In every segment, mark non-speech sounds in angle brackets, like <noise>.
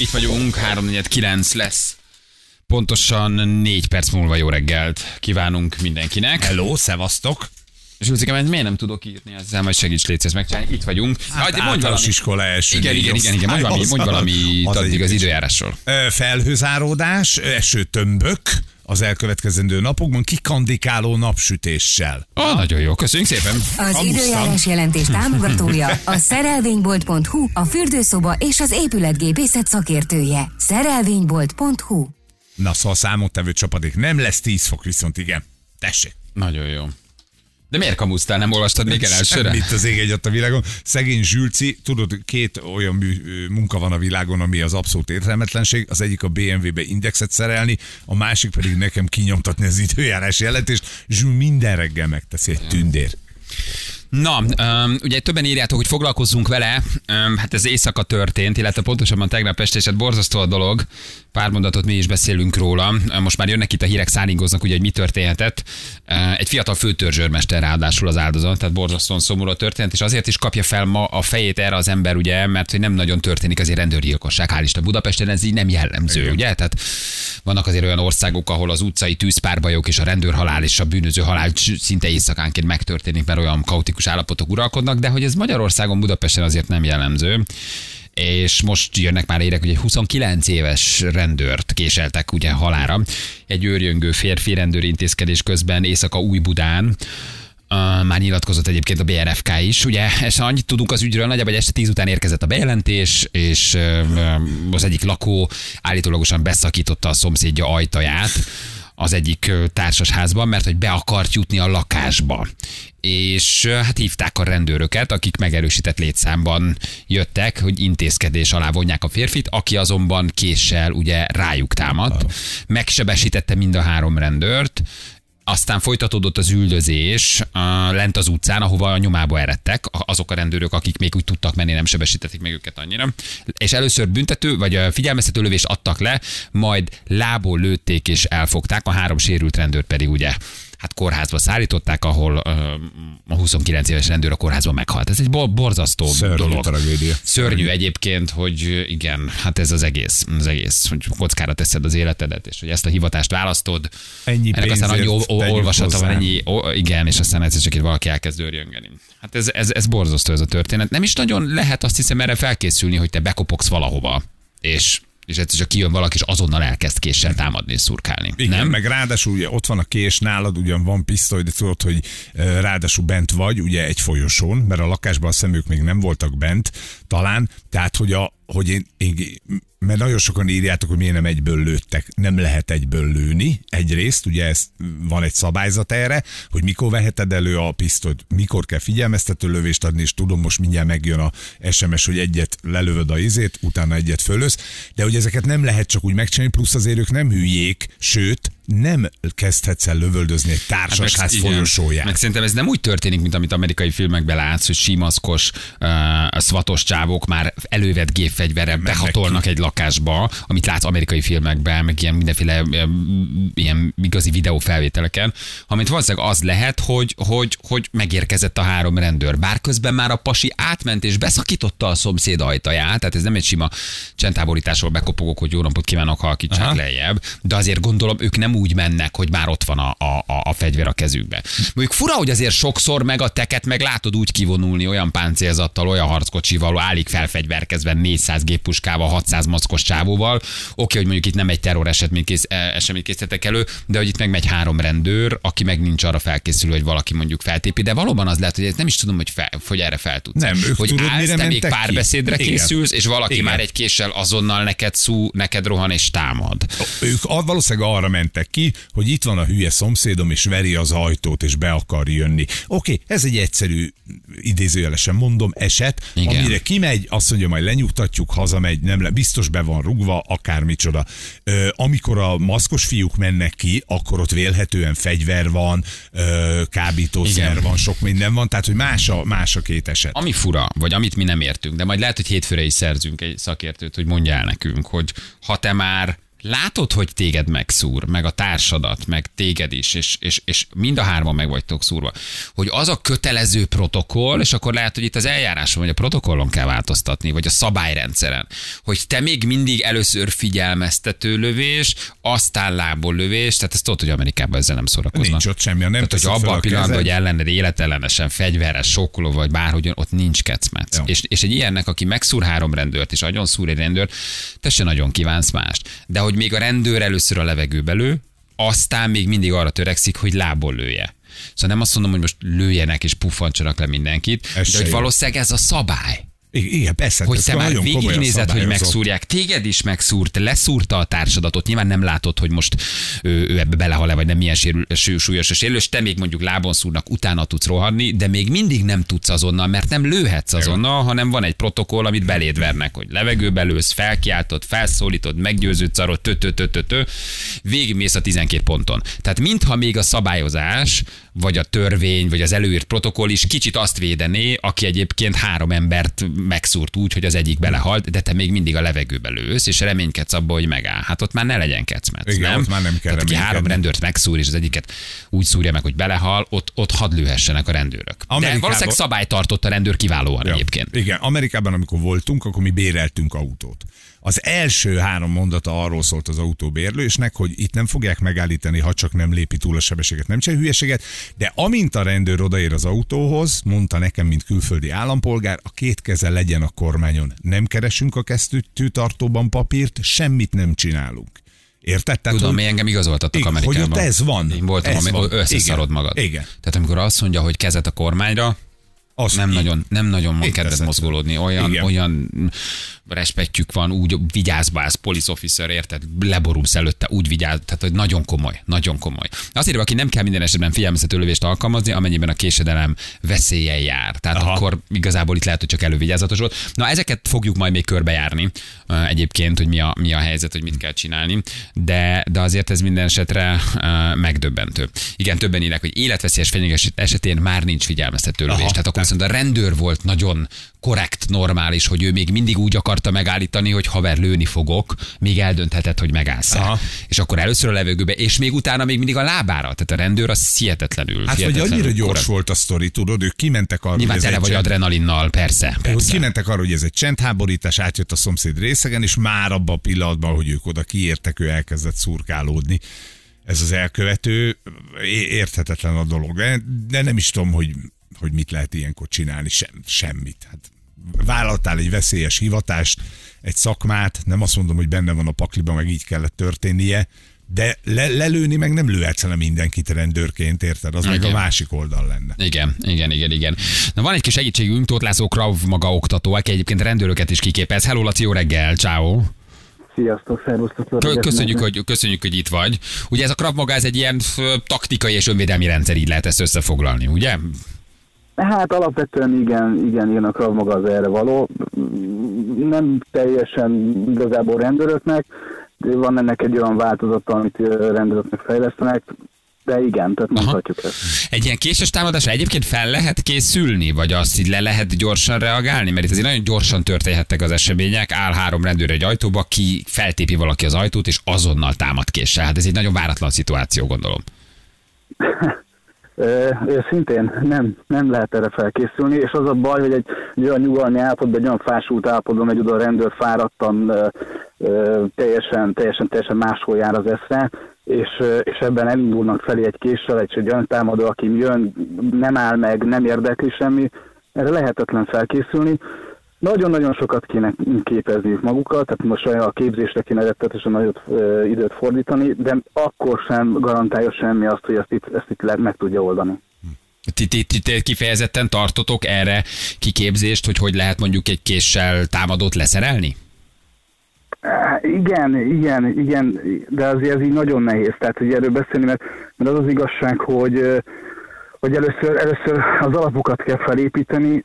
Itt vagyunk, 349 lesz. Pontosan négy perc múlva jó reggelt kívánunk mindenkinek. Hello, szevasztok! Zsuzsika, mert miért nem tudok írni ezzel, majd segíts légy ezt megcsinálni. Itt vagyunk. Hát Jaj, általános iskola első Igen, igen, igen, igen. Mondj valami, mondj valami addig az időjárásról. Felhőzáródás, esőtömbök az elkövetkezendő napokban, kikandikáló napsütéssel. Ah, nagyon jó, köszönjük szépen. Az Amusztam. időjárás jelentés támogatója a szerelvénybolt.hu, a fürdőszoba és az épületgépészet szakértője. Szerelvénybolt.hu Na szóval számottevő csapadék nem lesz 10 fok, viszont igen. Tessék. Nagyon jó. De miért kamusztál, nem olvastad még el elsőre? Semmit az ég egyet a világon. Szegény Zsülci, tudod, két olyan mű, munka van a világon, ami az abszolút értelmetlenség. Az egyik a BMW-be indexet szerelni, a másik pedig nekem kinyomtatni az időjárás jelentést. Zsül minden reggel megteszi egy tündér. Na, um, ugye többen írjátok, hogy foglalkozzunk vele, um, hát ez éjszaka történt, illetve pontosabban tegnap este, és hát borzasztó a dolog, pár mondatot mi is beszélünk róla, most már jönnek itt a hírek, szállingoznak, ugye, hogy mi történhetett. Egy fiatal főtörzsőrmester ráadásul az áldozat, tehát borzasztóan szomorú a történet, és azért is kapja fel ma a fejét erre az ember, ugye, mert hogy nem nagyon történik azért rendőrgyilkosság, hál' Isten Budapesten ez így nem jellemző, Igen. ugye? Tehát vannak azért olyan országok, ahol az utcai tűzpárbajok és a rendőrhalál és a bűnöző halál szinte éjszakánként megtörténik, mert olyan kaotikus állapotok uralkodnak, de hogy ez Magyarországon, Budapesten azért nem jellemző. És most jönnek már érek, hogy egy 29 éves rendőrt késeltek ugye halára. Egy őrjöngő férfi rendőr intézkedés közben éjszaka Új-Budán. Uh, már nyilatkozott egyébként a BRFK is. Ugye, és annyit tudunk az ügyről, nagyjából este 10 után érkezett a bejelentés, és uh, az egyik lakó állítólagosan beszakította a szomszédja ajtaját az egyik társasházban, mert hogy be akart jutni a lakásba. És hát hívták a rendőröket, akik megerősített létszámban jöttek, hogy intézkedés alá vonják a férfit, aki azonban késsel ugye rájuk támadt. Megsebesítette mind a három rendőrt, aztán folytatódott az üldözés lent az utcán, ahova a nyomába eredtek, azok a rendőrök, akik még úgy tudtak menni, nem sebesítették meg őket annyira. És először büntető, vagy figyelmeztető lövést adtak le, majd lából lőtték és elfogták, a három sérült rendőrt pedig ugye hát kórházba szállították, ahol a 29 éves rendőr a kórházban meghalt. Ez egy bor- borzasztó Szörnyű dolog. tragédia. Szörnyű egyébként, hogy igen, hát ez az egész, az egész, hogy kockára teszed az életedet, és hogy ezt a hivatást választod. Ennyi Ennek aztán annyi olvasata van, ennyi, o, igen, és aztán egyszer csak itt valaki elkezd őrjöngeni. Hát ez, ez, ez borzasztó ez a történet. Nem is nagyon lehet azt hiszem erre felkészülni, hogy te bekopogsz valahova, és és egyszer csak kijön valaki, és azonnal elkezd késsel támadni és szurkálni. Igen, nem? meg ráadásul ugye ott van a kés nálad, ugyan van pisztoly, de tudod, hogy ráadásul bent vagy, ugye egy folyosón, mert a lakásban a szemük még nem voltak bent, talán, tehát hogy, a, hogy én, én, mert nagyon sokan írjátok, hogy miért nem egyből lőttek. Nem lehet egyből lőni. Egyrészt, ugye ez van egy szabályzat erre, hogy mikor veheted elő a pisztolyt, mikor kell figyelmeztető lövést adni, és tudom, most mindjárt megjön a SMS, hogy egyet lelövöd a izét, utána egyet fölös, de hogy ezeket nem lehet csak úgy megcsinálni, plusz azért ők nem hülyék, sőt, nem kezdhetsz el lövöldözni egy társasház Hát igen. folyosóján. Meg szerintem ez nem úgy történik, mint amit amerikai filmekben látsz, hogy simaszkos, uh, szvatos csávok már elővett gépfegyverrel behatolnak egy lakásba, amit látsz amerikai filmekben, meg ilyen mindenféle um, ilyen igazi videófelvételeken, amit valószínűleg az lehet, hogy, hogy, hogy megérkezett a három rendőr. Bár közben már a pasi átment és beszakította a szomszéd ajtaját, tehát ez nem egy sima csendtáborításról bekopogok, hogy jó napot kívánok, halkítsák lejjebb, de azért gondolom ők nem úgy mennek, hogy már ott van a, a, a, fegyver a kezükbe. Mondjuk fura, hogy azért sokszor meg a teket meg látod úgy kivonulni olyan páncélzattal, olyan harckocsival, állig felfegyverkezve 400 géppuskával, 600 maszkos csávóval. Oké, hogy mondjuk itt nem egy terror esemény kész, eh, eseményt készítettek elő, de hogy itt meg megy három rendőr, aki meg nincs arra felkészülő, hogy valaki mondjuk feltépi, de valóban az lehet, hogy ez nem is tudom, hogy, fel, hogy erre fel tudsz. Nem, ők hogy tudod, állsz, mire te még ki? párbeszédre Igen. készülsz, és valaki Igen. már egy késsel azonnal neked szú, neked rohan és támad. Ők valószínűleg arra mentek ki, hogy itt van a hülye szomszédom, és veri az ajtót, és be akar jönni. Oké, ez egy egyszerű, idézőjelesen mondom, eset, Igen. amire kimegy, azt mondja, majd lenyugtatjuk, hazamegy, nem le, biztos be van rugva, akármicsoda. Ö, amikor a maszkos fiúk mennek ki, akkor ott vélhetően fegyver van, ö, kábítószer Igen. van, sok minden van, tehát hogy más a, más a két eset. Ami fura, vagy amit mi nem értünk, de majd lehet, hogy hétfőre is szerzünk egy szakértőt, hogy mondja el nekünk, hogy ha te már látod, hogy téged megszúr, meg a társadat, meg téged is, és, és, és mind a hárman meg vagytok szúrva, hogy az a kötelező protokoll, és akkor lehet, hogy itt az eljáráson, vagy a protokollon kell változtatni, vagy a szabályrendszeren, hogy te még mindig először figyelmeztető lövés, aztán lából lövés, tehát ezt tudod, hogy Amerikában ezzel nem szórakoznak. Nincs ott semmi, nem Tehát, hogy abban a pillanatban, hogy ellened életellenesen, fegyveres, sokkoló vagy bárhogyan, ott nincs kecmec. Jó. És, és egy ilyennek, aki megszúr három rendőrt, és agyon szúr egy rendőrt, te se nagyon kívánsz mást. De hogy még a rendőr először a levegőbe lő, aztán még mindig arra törekszik, hogy lából lője. Szóval nem azt mondom, hogy most lőjenek és puffantsanak le mindenkit, Ez de hogy jó. valószínűleg ez a szabály. Igen, persze. Hogy te már végignézed, hogy megszúrják. Téged is megszúrt, leszúrta a társadatot. Nyilván nem látod, hogy most ő, ő ebbe belehal-e, vagy nem milyen sérül, súlyos a sérülés. Te még mondjuk lábon szúrnak, utána tudsz rohanni, de még mindig nem tudsz azonnal, mert nem lőhetsz azonnal, hanem van egy protokoll, amit beléd vernek, hogy levegőbe lősz, felkiáltod, felszólítod, meggyőződsz arról, tö, tö, tö, tö, tö, végigmész a 12 ponton. Tehát mintha még a szabályozás, vagy a törvény, vagy az előírt protokoll is kicsit azt védené, aki egyébként három embert megszúrt úgy, hogy az egyik belehalt, de te még mindig a levegőbe lősz, és reménykedsz abba, hogy megáll. Hát ott már ne legyen kecmec, Igen, nem? ott már nem kell Tehát, aki három rendőrt megszúr, és az egyiket úgy szúrja meg, hogy belehal, ott, ott hadd lőhessenek a rendőrök. De Amerikában- valószínűleg szabályt tartott a rendőr kiválóan Ja. egyébként. Igen, Amerikában, amikor voltunk, akkor mi béreltünk autót. Az első három mondata arról szólt az autóbérlősnek, hogy itt nem fogják megállítani, ha csak nem lépi túl a sebességet, nem csinál hülyeséget, de amint a rendőr odaér az autóhoz, mondta nekem, mint külföldi állampolgár, a két keze legyen a kormányon. Nem keresünk a kesztyűtartóban papírt, semmit nem csinálunk. Érted? Tehát, Tudom, hogy- engem igazoltattak Igen, hogy Amerikában. ott ez van. Én voltam, Ez ami van. összeszarod Igen. magad. Igen. Tehát amikor azt mondja, hogy kezet a kormányra, az nem így- nagyon, nem nagyon Így kedved mozgolódni. Olyan, Igen. olyan respektjük van, úgy vigyázba állsz, police officer, érted? Leborulsz előtte, úgy vigyáz, tehát hogy nagyon komoly, nagyon komoly. Azért, aki nem kell minden esetben figyelmeztető lövést alkalmazni, amennyiben a késedelem veszélyen jár. Tehát Aha. Akkor igazából itt lehet, hogy csak elővigyázatos volt. Na, ezeket fogjuk majd még körbejárni egyébként, hogy mi a, mi a helyzet, hogy mit kell csinálni, de, de azért ez minden esetre megdöbbentő. Igen, többen írják, hogy életveszélyes fenyegetés esetén már nincs figyelmeztető lövés. Aha, Tehát akkor viszont a rendőr volt nagyon korrekt, normális, hogy ő még mindig úgy akarta megállítani, hogy haver lőni fogok, még eldöntheted, hogy megállsz. És akkor először a levegőbe, és még utána még mindig a lábára. Tehát a rendőr az hihetetlenül. Hát vagy hihetetlenül annyira gyors korrekt. volt a sztori, tudod, ők kimentek arra, Nyilván hogy ez tele vagy csend- adrenalinnal, persze. Hogy persze. kimentek arra, hogy ez egy csendháborítás, átjött a szomszéd részegen, és már abban a pillanatban, hogy ők oda kiértek, ő elkezdett szurkálódni. Ez az elkövető, érthetetlen a dolog. De nem is tudom, hogy, hogy mit lehet ilyenkor csinálni, Sem, semmit. Hát vállaltál egy veszélyes hivatást, egy szakmát, nem azt mondom, hogy benne van a pakliban, meg így kellett történnie, de le, lelőni meg nem lőhetsz le mindenkit rendőrként, érted? Az meg a Igen. másik oldal lenne. Igen, igen, igen, igen. Na van egy kis segítségünk, Tóth László Krav maga oktató, aki egyébként rendőröket is kiképez. Hello, Laci, jó reggel, ciao. Sziasztok, szervusztok. Köszönjük, hogy, köszönjük, hogy itt vagy. Ugye ez a Krav maga, ez egy ilyen taktikai és önvédelmi rendszer, így lehet ezt összefoglalni, ugye? Hát alapvetően igen, igen, igen, a Krav maga az erre való. Nem teljesen igazából rendőröknek, van ennek egy olyan változata, amit rendőröknek fejlesztenek, de igen, tehát mondhatjuk ezt. Egy ilyen késes támadásra egyébként fel lehet készülni, vagy azt így le lehet gyorsan reagálni? Mert itt azért nagyon gyorsan történhettek az események, áll három rendőr egy ajtóba, ki feltépi valaki az ajtót, és azonnal támad késsel. Hát ez egy nagyon váratlan szituáció, gondolom. <laughs> Ö, Szintén nem, nem lehet erre felkészülni, és az a baj, hogy egy, egy olyan nyugalmi állapotban, egy olyan fásult állapotban megy oda rendőr fáradtan, teljesen, teljesen, teljesen máshol jár az eszre, és, és ebben elindulnak felé egy késsel, egy, egy olyan támadó, aki jön, nem áll meg, nem érdekli semmi, erre lehetetlen felkészülni. Nagyon-nagyon sokat kéne képezniük magukat, tehát most a képzésre kéne rettetesen nagyot ö, időt fordítani, de akkor sem garantálja semmi azt, hogy ezt itt, ezt itt le, meg tudja oldani. Ti, ti, ti, ti kifejezetten tartotok erre kiképzést, hogy hogy lehet mondjuk egy késsel támadót leszerelni? Igen, igen, igen, de azért ez így nagyon nehéz, tehát hogy erről beszélni, mert, mert az az igazság, hogy, hogy először, először az alapokat kell felépíteni,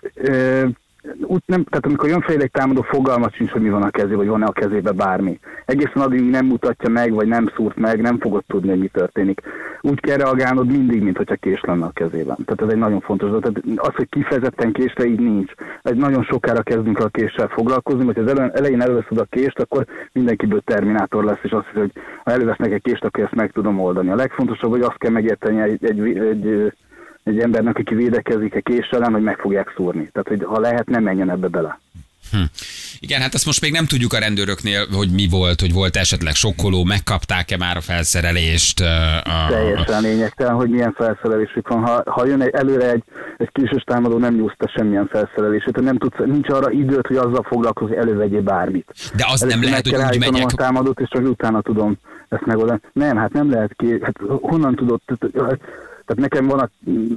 úgy nem, tehát amikor jön fel egy támadó, fogalmat sincs, hogy mi van a kezében, vagy van-e a kezébe bármi. Egészen addig nem mutatja meg, vagy nem szúrt meg, nem fogod tudni, hogy mi történik. úgy kell reagálnod mindig, mint hogyha kés lenne a kezében. Tehát ez egy nagyon fontos dolog. Tehát az, hogy kifejezetten késre így nincs. Egy nagyon sokára kezdünk a késsel foglalkozni, hogy az elején előveszed a kést, akkor mindenkiből terminátor lesz, és azt hiszi, hogy ha elővesznek egy kést, akkor ezt meg tudom oldani. A legfontosabb, hogy azt kell megérteni egy, egy, egy, egy embernek, aki védekezik a késsel, hogy meg fogják szúrni. Tehát, hogy ha lehet, nem menjen ebbe bele. Hm. Igen, hát azt most még nem tudjuk a rendőröknél, hogy mi volt, hogy volt esetleg sokkoló, megkapták-e már a felszerelést. A... Teljesen lényegtelen, hogy milyen felszerelésük van. Ha, ha jön egy, előre egy, egy késős támadó, nem nyúzta semmilyen felszerelését, nem tudsz, nincs arra időt, hogy azzal foglalkozni, elővegyél bármit. De az nem lehet, hogy úgy megyek... a támadót, és csak utána tudom ezt megoldani. Nem, hát nem lehet ki, hát honnan tudod, tehát nekem van a,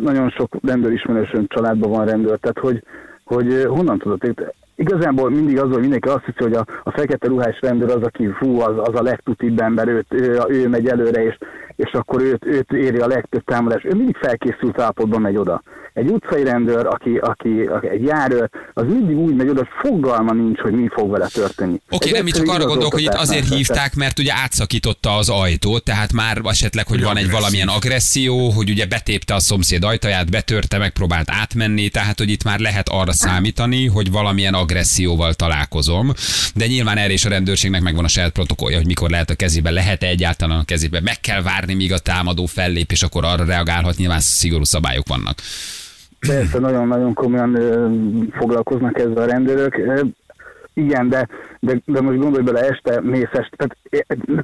nagyon sok rendőrismerősöm családban van rendőr, tehát hogy, hogy honnan tudod, igazából mindig az, hogy mindenki azt hiszi, hogy a, a fekete ruhás rendőr az, aki fú, az, az a legtutibb ember, őt, ő, ő megy előre, és, és akkor őt, őt éri a legtöbb támadás. Ő mindig felkészült állapotban megy oda. Egy utcai rendőr, aki, aki, aki egy járő, az mindig úgy megy oda, hogy fogalma nincs, hogy mi fog vele történni. Oké, okay, nem, csak arra gondolok, hogy itt azért hívták, mert ugye átszakította az ajtót, tehát már esetleg, hogy van egy valamilyen agresszió, hogy ugye betépte a szomszéd ajtaját, betörte, megpróbált átmenni, tehát hogy itt már lehet arra számítani, hogy valamilyen agresszióval találkozom, de nyilván erre is a rendőrségnek megvan a saját protokollja, hogy mikor lehet a kezébe, lehet-e egyáltalán a kezébe, meg kell várni, míg a támadó fellép, és akkor arra reagálhat, nyilván szigorú szabályok vannak. Persze, nagyon-nagyon komolyan ö, foglalkoznak ezzel a rendőrök. Ö, igen, de, de, de most gondolj bele, este mész este, tehát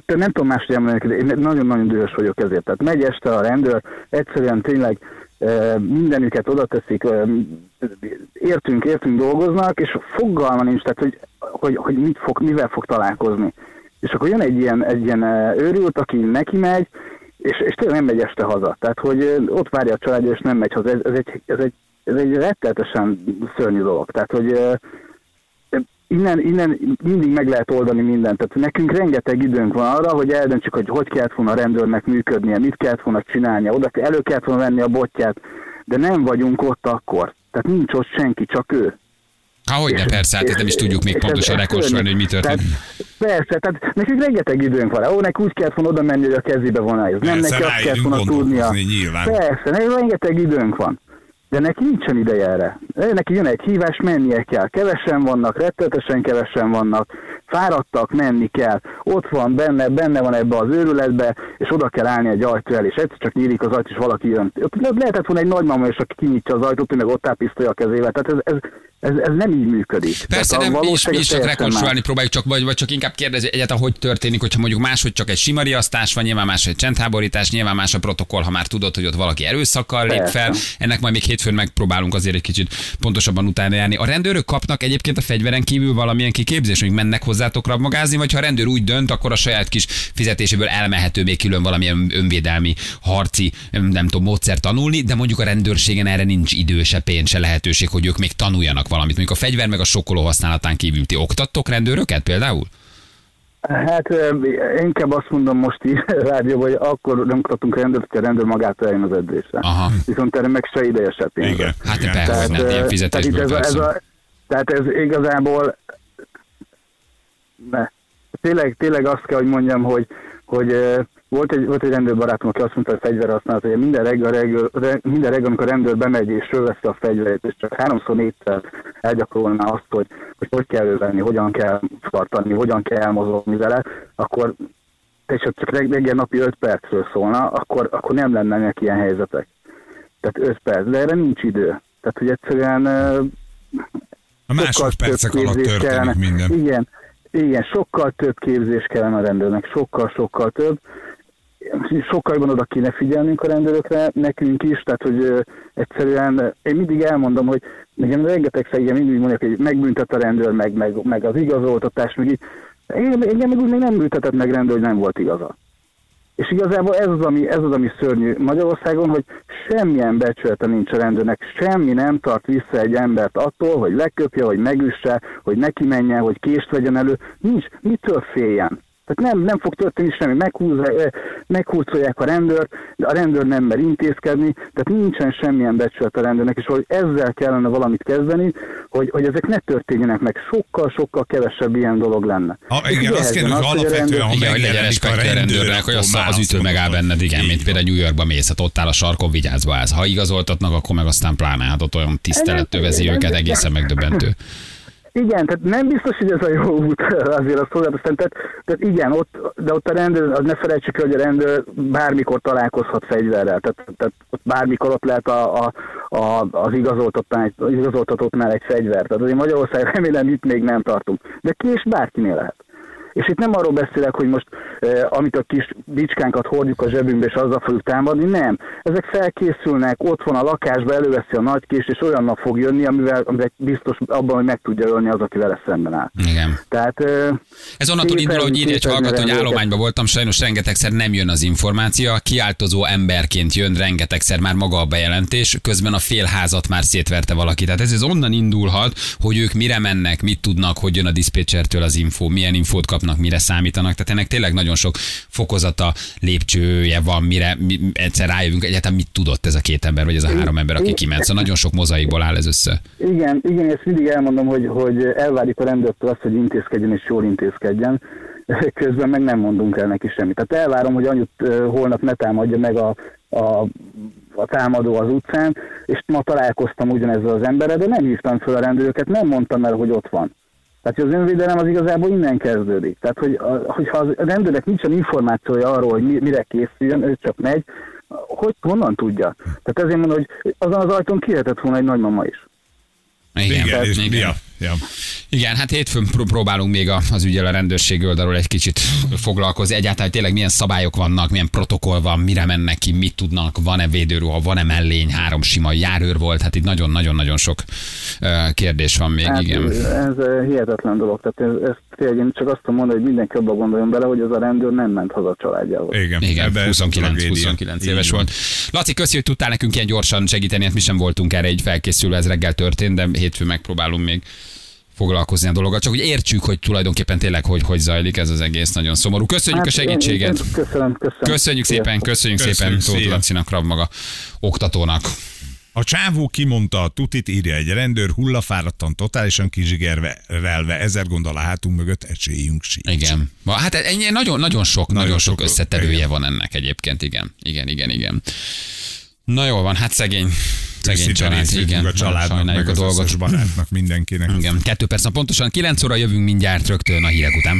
te nem tudom máshogy említeni, de én nagyon-nagyon dühös vagyok ezért. Tehát megy este a rendőr, egyszerűen tényleg mindenüket oda teszik, értünk, értünk dolgoznak, és fogalma nincs, tehát hogy, hogy, hogy mit fog, mivel fog találkozni. És akkor jön egy ilyen, egy ilyen őrült, aki neki megy, és, és tényleg nem megy este haza. Tehát, hogy ott várja a családja, és nem megy haza. Ez, ez, egy, ez, egy, ez egy retteltesen szörnyű dolog. Tehát, hogy innen, innen mindig meg lehet oldani mindent. Tehát nekünk rengeteg időnk van arra, hogy eldöntsük, hogy hogy kellett volna a rendőrnek működnie, mit kellett volna csinálnia, oda elő kellett volna venni a botját, de nem vagyunk ott akkor. Tehát nincs ott senki, csak ő. Ahogy ne, persze, hát nem is tudjuk még pontosan rekonstruálni, hogy mi történt. Tehát, persze, tehát nekünk rengeteg időnk van. Ó, neki úgy kellett volna oda menni, hogy a kezébe van ez. Nem neki azt kellett volna tudnia. Nyilván. Persze, nekünk rengeteg időnk van. De neki nincsen ideje erre. Neki jön egy hívás, mennie kell. Kevesen vannak, rettetesen kevesen vannak, fáradtak, menni kell. Ott van, benne, benne van ebbe az őrületbe, és oda kell állni egy ajtó el, és egyszer csak nyílik az ajtó, és valaki jön. Ott lehetett volna egy nagymama, és aki kinyitja az ajtót, ő meg ott áll pisztolya a kezével. Tehát ez, ez, ez, ez nem így működik. Persze, nem, mi is, mi is csak rekonstruálni próbáljuk, csak, vagy, vagy csak inkább kérdezni egyáltalán, hogy történik, hogyha mondjuk máshogy csak egy sima riasztás van, nyilván más egy csendháborítás, nyilván más a protokoll, ha már tudod, hogy ott valaki erőszakkal lép fel. Ennek majd még hétfőn megpróbálunk azért egy kicsit pontosabban utána járni. A rendőrök kapnak egyébként a fegyveren kívül valamilyen kiképzés, hogy mennek hozzátok rabmagázni, vagy ha a rendőr úgy dönt, akkor a saját kis fizetéséből elmehető még külön valamilyen önvédelmi, harci, nem tudom, módszer tanulni, de mondjuk a rendőrségen erre nincs idő, se pénz, se lehetőség, hogy ők még tanuljanak valamit. Mondjuk a fegyver meg a sokkoló használatán kívül ti oktattok rendőröket például? Hát inkább azt mondom most így <laughs> rádió, hogy akkor nem kaptunk rendőrt, hogy a rendőr magát eljön az edzésre. Aha. Viszont erre meg se ideje se pénz. Igen. Hát persze, tehát, nem, ilyen fizetésből tehát ez, ez a, tehát ez igazából ne. Tényleg, tényleg azt kell, hogy mondjam, hogy, hogy volt egy, volt egy rendőrbarátom, aki azt mondta, hogy fegyver használat, hogy minden reggel, reggel, minden reggel, amikor a rendőr bemegy és fölveszi a fegyverét, és csak háromszor négyszer elgyakorolná azt, hogy, hogy hogy kell ővenni, hogyan kell tartani, hogyan kell elmozogni vele, akkor és csak reggel napi 5 percről szólna, akkor, akkor nem lenne ilyen helyzetek. Tehát 5 perc, de erre nincs idő. Tehát, hogy egyszerűen a másodpercek alatt történik kellene. minden. Igen, igen, sokkal több képzés kellene a rendőrnek, sokkal-sokkal több, sokkal jobban oda kéne figyelnünk a rendőrökre, nekünk is, tehát hogy egyszerűen én mindig elmondom, hogy nekem rengeteg igen, mindig mondják, hogy megbüntet a rendőr, meg, meg, meg az igazoltatás, meg így. Én, engem meg úgy még nem büntetett meg rendőr, hogy nem volt igaza. És igazából ez az, ami, ez az, ami szörnyű Magyarországon, hogy semmilyen becsülete nincs a rendőrnek, semmi nem tart vissza egy embert attól, hogy leköpje, hogy megüsse, hogy neki menjen, hogy kést vegyen elő. Nincs, mitől féljen? Tehát nem, nem fog történni semmi, meghúzza, meghúzolják a rendőrt, de a rendőr nem mer intézkedni, tehát nincsen semmilyen becsület a rendőrnek, és hogy ezzel kellene valamit kezdeni, hogy, hogy ezek ne történjenek meg, sokkal-sokkal kevesebb ilyen dolog lenne. Ha, igen, azt kell, hogy alapvetően, hogy legyen a rendőrnek, hogy az, az ütő megáll benned, igen, mint például New Yorkba mész, hát ott áll a sarkon, vigyázva állsz. Ha igazoltatnak, akkor meg aztán pláne, hát ott olyan tisztelet övezi őket, egészen megdöbbentő. Igen, tehát nem biztos, hogy ez a jó út <laughs> azért a szolgáltatás. Tehát, tehát igen, ott, de ott a rendőr, az ne felejtsük hogy a rendőr bármikor találkozhat fegyverrel. Tehát, tehát ott bármikor ott lehet a, a, a, az igazoltatottnál egy fegyver. Tehát azért Magyarország remélem itt még nem tartunk. De kés bárkinél lehet. És itt nem arról beszélek, hogy most eh, amit a kis bicskánkat hordjuk a zsebünkbe, és azzal fogjuk támadni, nem. Ezek felkészülnek, ott van a lakásba, előveszi a nagy kést, és olyan nap fog jönni, amivel, amivel biztos abban, hogy meg tudja ölni az, aki vele szemben áll. Igen. Tehát, eh, Ez onnantól indul, hogy írja egy hallgató, hogy állományban voltam, sajnos rengetegszer nem jön az információ, a kiáltozó emberként jön rengetegszer már maga a bejelentés, közben a fél házat már szétverte valaki. Tehát ez, ez onnan indulhat, hogy ők mire mennek, mit tudnak, hogy jön a diszpécsertől az info, milyen infót kap kapnak, mire számítanak. Tehát ennek tényleg nagyon sok fokozata, lépcsője van, mire mi, egyszer rájövünk, egyáltalán mit tudott ez a két ember, vagy ez a három ember, aki kiment. Szóval nagyon sok mozaikból áll ez össze. Igen, igen, ezt mindig elmondom, hogy, hogy elvárjuk a rendőrtől azt, hogy intézkedjen és jól intézkedjen <laughs> közben meg nem mondunk el neki semmit. Tehát elvárom, hogy anyut holnap ne támadja meg a, a, a támadó az utcán, és ma találkoztam ugyanezzel az emberrel, de nem hívtam fel a rendőröket, nem mondtam el, hogy ott van. Tehát az önvédelem az igazából innen kezdődik. Tehát, hogy, hogyha a rendőrnek nincsen információja arról, hogy mire készüljön, ő csak megy, hogy honnan tudja? Tehát ezért mondom, hogy azon az ajtón kihetett volna egy nagymama is. Igen, igen, és, igen. Ja, ja. igen, hát hétfőn próbálunk még az ügyel a rendőrség oldalról egy kicsit foglalkozni. Egyáltalán tényleg milyen szabályok vannak, milyen protokoll van, mire mennek ki, mit tudnak, van-e védőruha, van-e mellény, három sima járőr volt, hát itt nagyon-nagyon-nagyon sok kérdés van még, hát, igen. Ez hihetetlen dolog, tehát ez, ez tényleg én csak azt tudom mondani, hogy mindenki abba gondoljon bele, hogy az a rendőr nem ment haza a családjával. Igen, Igen 29, 29 éves volt. Laci, köszi, hogy tudtál nekünk ilyen gyorsan segíteni, hát mi sem voltunk erre így felkészülve, ez reggel történt, de hétfő megpróbálunk még foglalkozni a dologgal, csak hogy értsük, hogy tulajdonképpen tényleg hogy, hogy zajlik ez az egész nagyon szomorú. Köszönjük hát, a segítséget. Én, én köszönöm, köszönöm. Köszönjük szépen, köszönjük, köszönjük szépen Tóth Lacinak, maga oktatónak. A csávó kimondta a tutit, írja egy rendőr, hullafáradtan, totálisan kizsigerelve, ezer gondol a hátunk mögött, esélyünk sincs. Igen. Hát ennyi nagyon, nagyon sok, nagyon, nagyon sok, sok összetevője igen. van ennek egyébként, igen. Igen, igen, igen. Na jól van, hát szegény, szegény család. Igen, a családnak, meg a dolgot. barátnak, mindenkinek. Igen, kettő perc, pontosan 9 óra jövünk mindjárt rögtön a hírek után.